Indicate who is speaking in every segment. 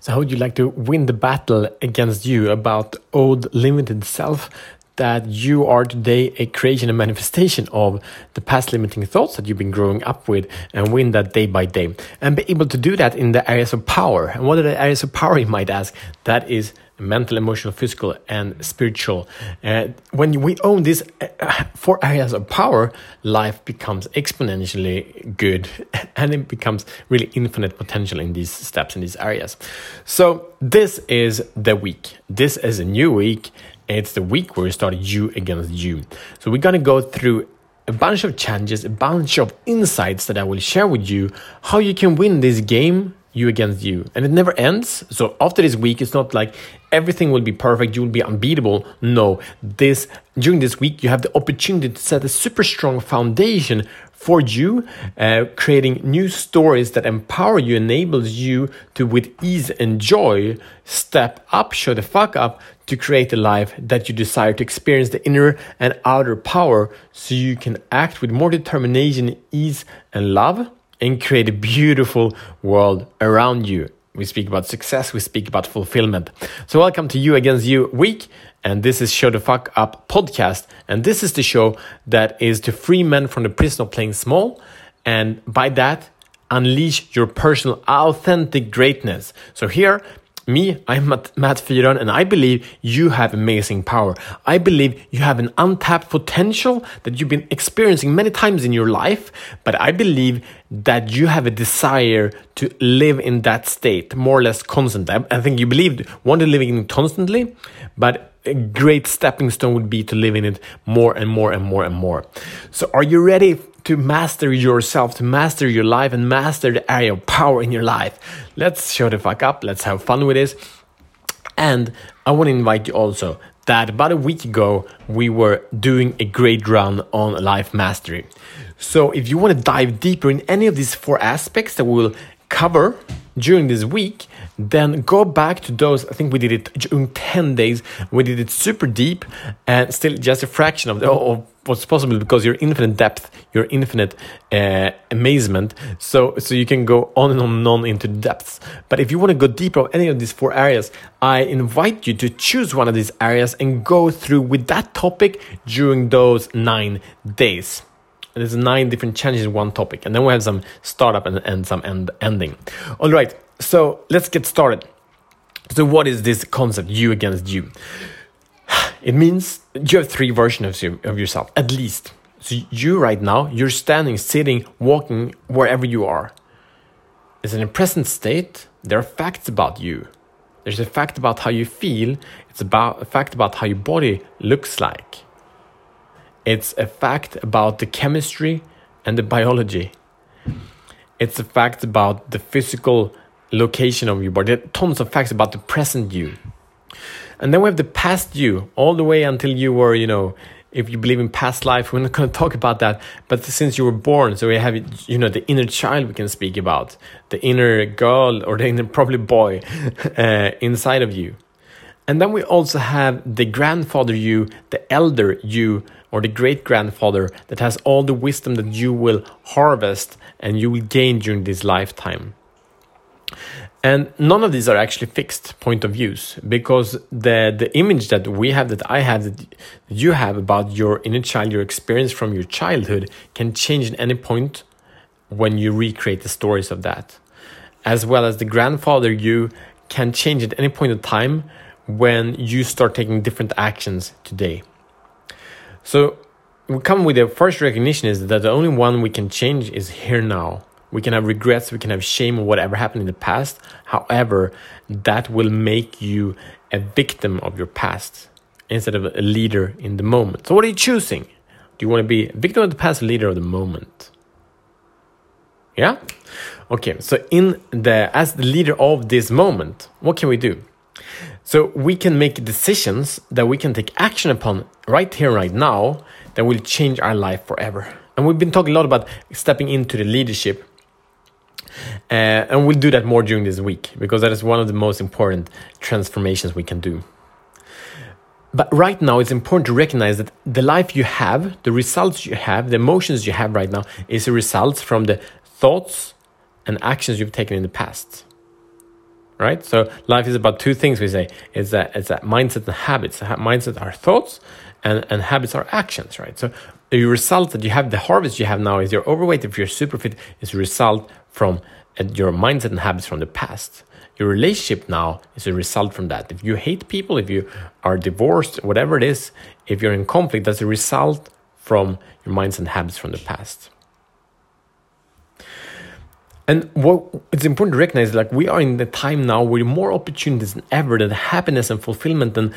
Speaker 1: So, how would you like to win the battle against you about old limited self that you are today a creation and manifestation of the past limiting thoughts that you've been growing up with and win that day by day and be able to do that in the areas of power. And what are the areas of power, you might ask? That is mental, emotional, physical, and spiritual. Uh, when we own these four areas of power, life becomes exponentially good and it becomes really infinite potential in these steps, in these areas. So, this is the week. This is a new week. It's the week where we start you against you. So, we're going to go through a bunch of challenges, a bunch of insights that I will share with you how you can win this game you against you. And it never ends. So after this week, it's not like everything will be perfect, you will be unbeatable. No, this during this week, you have the opportunity to set a super strong foundation for you, uh, creating new stories that empower you, enables you to, with ease and joy, step up, show the fuck up to create the life that you desire to experience the inner and outer power so you can act with more determination, ease, and love and create a beautiful world around you. We speak about success, we speak about fulfillment. So, welcome to You Against You week. And this is Show the Fuck Up podcast. And this is the show that is to free men from the prison of playing small. And by that, unleash your personal authentic greatness. So, here me, I'm Matt, Matt Fyron, and I believe you have amazing power. I believe you have an untapped potential that you've been experiencing many times in your life, but I believe that you have a desire to live in that state more or less constantly. I, I think you believed wanted living in constantly, but a great stepping stone would be to live in it more and more and more and more. So, are you ready to master yourself, to master your life, and master the area of power in your life. Let's show the fuck up. Let's have fun with this. And I want to invite you also that about a week ago we were doing a great run on life mastery. So if you want to dive deeper in any of these four aspects that we will cover during this week, then go back to those. I think we did it during 10 days. We did it super deep and still just a fraction of, the, of what's possible because your infinite depth, your infinite uh, amazement. So, so you can go on and on and on into depths. But if you want to go deeper on any of these four areas, I invite you to choose one of these areas and go through with that topic during those nine days there's nine different challenges in one topic and then we have some startup and, and some end ending. All right so let's get started. So what is this concept you against you? It means you have three versions of of yourself at least. So you right now you're standing sitting walking wherever you are. It's in a present state. There are facts about you. There's a fact about how you feel. It's about a fact about how your body looks like it's a fact about the chemistry and the biology. It's a fact about the physical location of your body. There are tons of facts about the present you. And then we have the past you, all the way until you were, you know, if you believe in past life, we're not going to talk about that. But since you were born, so we have, you know, the inner child we can speak about, the inner girl or the inner probably boy uh, inside of you. And then we also have the grandfather you, the elder you, or the great grandfather that has all the wisdom that you will harvest and you will gain during this lifetime. And none of these are actually fixed point of views because the, the image that we have, that I have, that you have about your inner child, your experience from your childhood can change at any point when you recreate the stories of that. As well as the grandfather you can change at any point of time when you start taking different actions today. So we come with the first recognition is that the only one we can change is here now. We can have regrets, we can have shame or whatever happened in the past. However, that will make you a victim of your past instead of a leader in the moment. So what are you choosing? Do you want to be a victim of the past, leader of the moment? Yeah? Okay, so in the as the leader of this moment, what can we do? So we can make decisions that we can take action upon right here, right now, that will change our life forever. And we've been talking a lot about stepping into the leadership. Uh, and we'll do that more during this week because that is one of the most important transformations we can do. But right now, it's important to recognize that the life you have, the results you have, the emotions you have right now, is a result from the thoughts and actions you've taken in the past right? So life is about two things. We say it's that it's that mindset and habits. Mindset are thoughts, and and habits are actions, right? So the result that you have, the harvest you have now, is you're overweight. If you're super fit, is a result from uh, your mindset and habits from the past. Your relationship now is a result from that. If you hate people, if you are divorced, whatever it is, if you're in conflict, that's a result from your minds and habits from the past. And what it's important to recognize, like we are in the time now where more opportunities than ever, that happiness and fulfillment and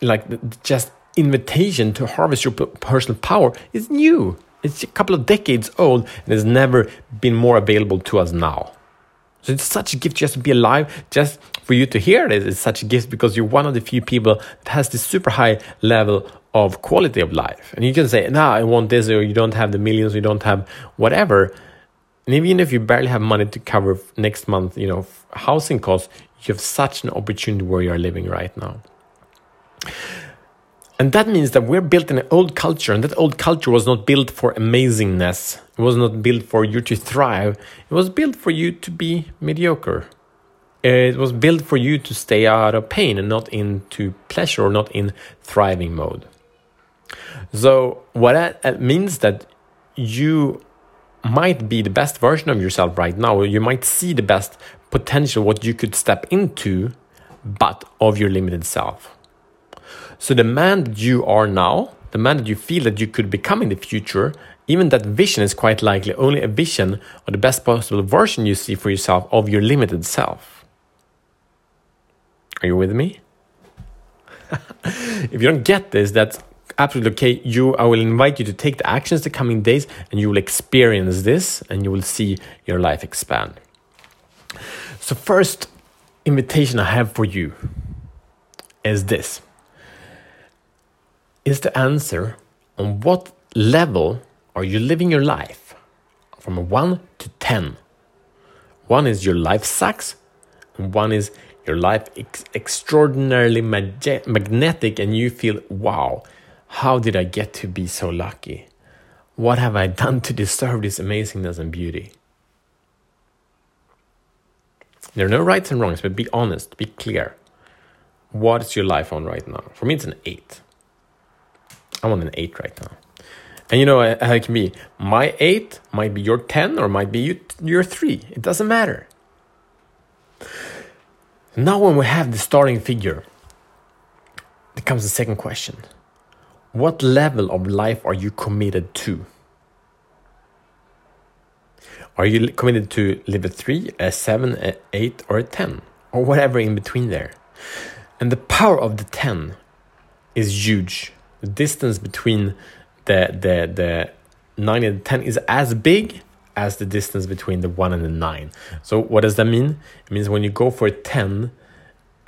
Speaker 1: like just invitation to harvest your personal power is new. It's a couple of decades old and has never been more available to us now. So it's such a gift just to be alive, just for you to hear it. It's such a gift because you're one of the few people that has this super high level of quality of life. And you can say, "No, nah, I want this," or you don't have the millions, you don't have whatever. And even if you barely have money to cover next month, you know, housing costs, you have such an opportunity where you are living right now. And that means that we're built in an old culture, and that old culture was not built for amazingness. It was not built for you to thrive. It was built for you to be mediocre. It was built for you to stay out of pain and not into pleasure or not in thriving mode. So, what that means that you might be the best version of yourself right now. You might see the best potential, what you could step into, but of your limited self. So the man that you are now, the man that you feel that you could become in the future, even that vision is quite likely only a vision or the best possible version you see for yourself of your limited self. Are you with me? if you don't get this, that's absolutely okay. You, I will invite you to take the actions the coming days, and you will experience this, and you will see your life expand. So, first invitation I have for you is this is the answer on what level are you living your life from 1 to 10. One is your life sucks, and one is your life ex extraordinarily mag magnetic, and you feel, wow, how did I get to be so lucky? What have I done to deserve this amazingness and beauty? There are no rights and wrongs, but be honest, be clear. What is your life on right now? For me, it's an 8. I'm on an 8 right now. And you know uh, how it can be. My 8 might be your 10 or might be you your 3. It doesn't matter. Now, when we have the starting figure, there comes the second question What level of life are you committed to? Are you committed to live a 3, a 7, a 8, or a 10? Or whatever in between there? And the power of the 10 is huge the distance between the the the 9 and the 10 is as big as the distance between the 1 and the 9. So what does that mean? It means when you go for a 10,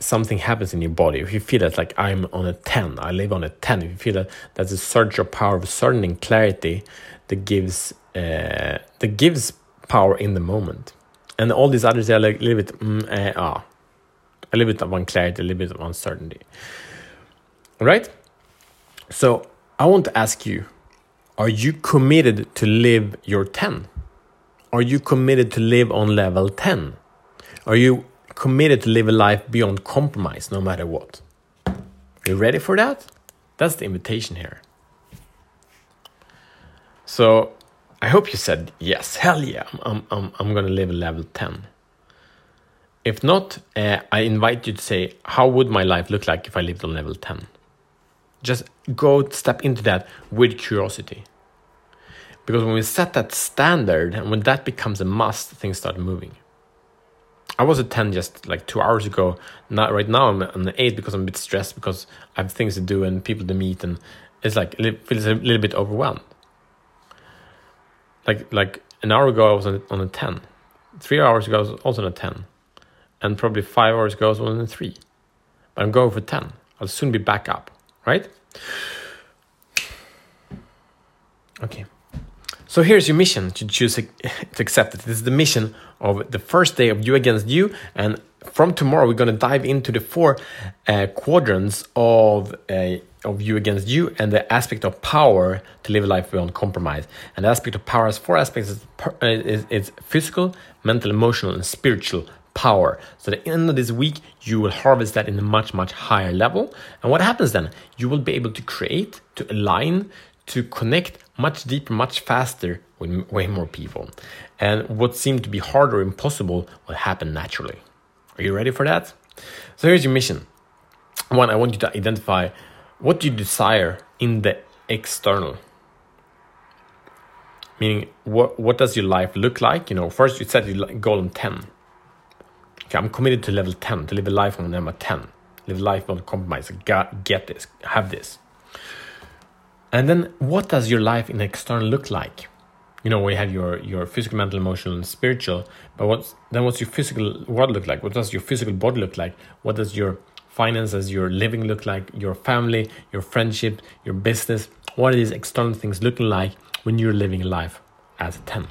Speaker 1: something happens in your body. If you feel that like I'm on a 10, I live on a 10, if you feel that that's a surge of power of certainty and clarity that gives uh, that gives power in the moment. And all these others are like a little bit mm, uh, ah, a little bit of unclarity, a little bit of uncertainty. Right? So I want to ask you are you committed to live your 10? Are you committed to live on level 10? Are you committed to live a life beyond compromise no matter what? You ready for that? That's the invitation here. So I hope you said yes, hell yeah, I'm, I'm, I'm gonna live a level 10. If not, uh, I invite you to say, how would my life look like if I lived on level 10? Just go step into that with curiosity. Because when we set that standard and when that becomes a must, things start moving. I was at 10 just like two hours ago. Not right now I'm on the 8 because I'm a bit stressed because I have things to do and people to meet and it's like it feels a little bit overwhelmed. Like like an hour ago I was on, on a 10. Three hours ago I was also on a 10. And probably five hours ago I was on a 3. But I'm going for 10. I'll soon be back up right? Okay. So here's your mission to choose to accept it. This is the mission of the first day of you against you, and from tomorrow we're going to dive into the four uh, quadrants of uh, of you against you and the aspect of power to live a life beyond compromise. And the aspect of power has four aspects: it's, it's, it's physical, mental, emotional, and spiritual power. So at the end of this week, you will harvest that in a much, much higher level. And what happens then? You will be able to create, to align, to connect much deeper, much faster with way more people. And what seemed to be hard or impossible will happen naturally. Are you ready for that? So here's your mission. One, I want you to identify what you desire in the external. Meaning, what, what does your life look like? You know, first you set your goal on 10. Okay, I'm committed to level 10, to live a life on number 10. Live life on compromise. Get this, have this. And then what does your life in external look like? You know, we have your, your physical, mental, emotional, and spiritual. But what's then what's your physical world look like? What does your physical body look like? What does your finances, your living look like? Your family, your friendship, your business? What are these external things looking like when you're living a life as a 10?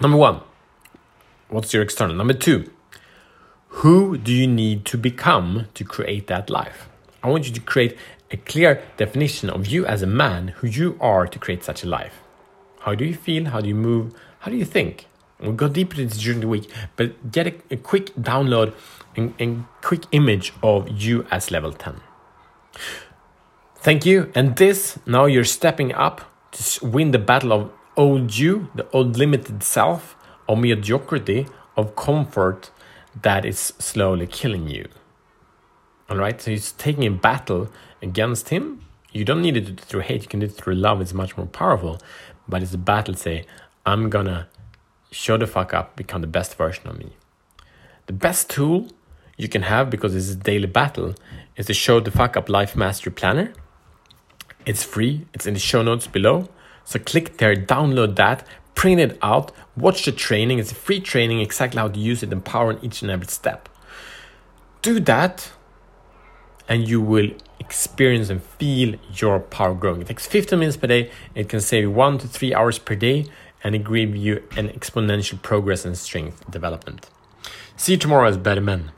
Speaker 1: Number one, what's your external? Number two, who do you need to become to create that life? I want you to create a clear definition of you as a man, who you are to create such a life. How do you feel? How do you move? How do you think? We'll go deeper into this during the week, but get a, a quick download and, and quick image of you as level 10. Thank you. And this, now you're stepping up to win the battle of old you, the old limited self, of mediocrity, of comfort that is slowly killing you. All right, so he's taking a battle against him. You don't need to do it through hate, you can do it through love, it's much more powerful. But it's a battle, say, I'm gonna show the fuck up, become the best version of me. The best tool you can have, because it's a daily battle, is the Show the Fuck Up Life Mastery Planner. It's free, it's in the show notes below. So click there, download that, print it out, watch the training. It's a free training, exactly how to use it, empower in each and every step. Do that and you will experience and feel your power growing. It takes 15 minutes per day. It can save one to three hours per day and it give you an exponential progress and strength development. See you tomorrow as better men.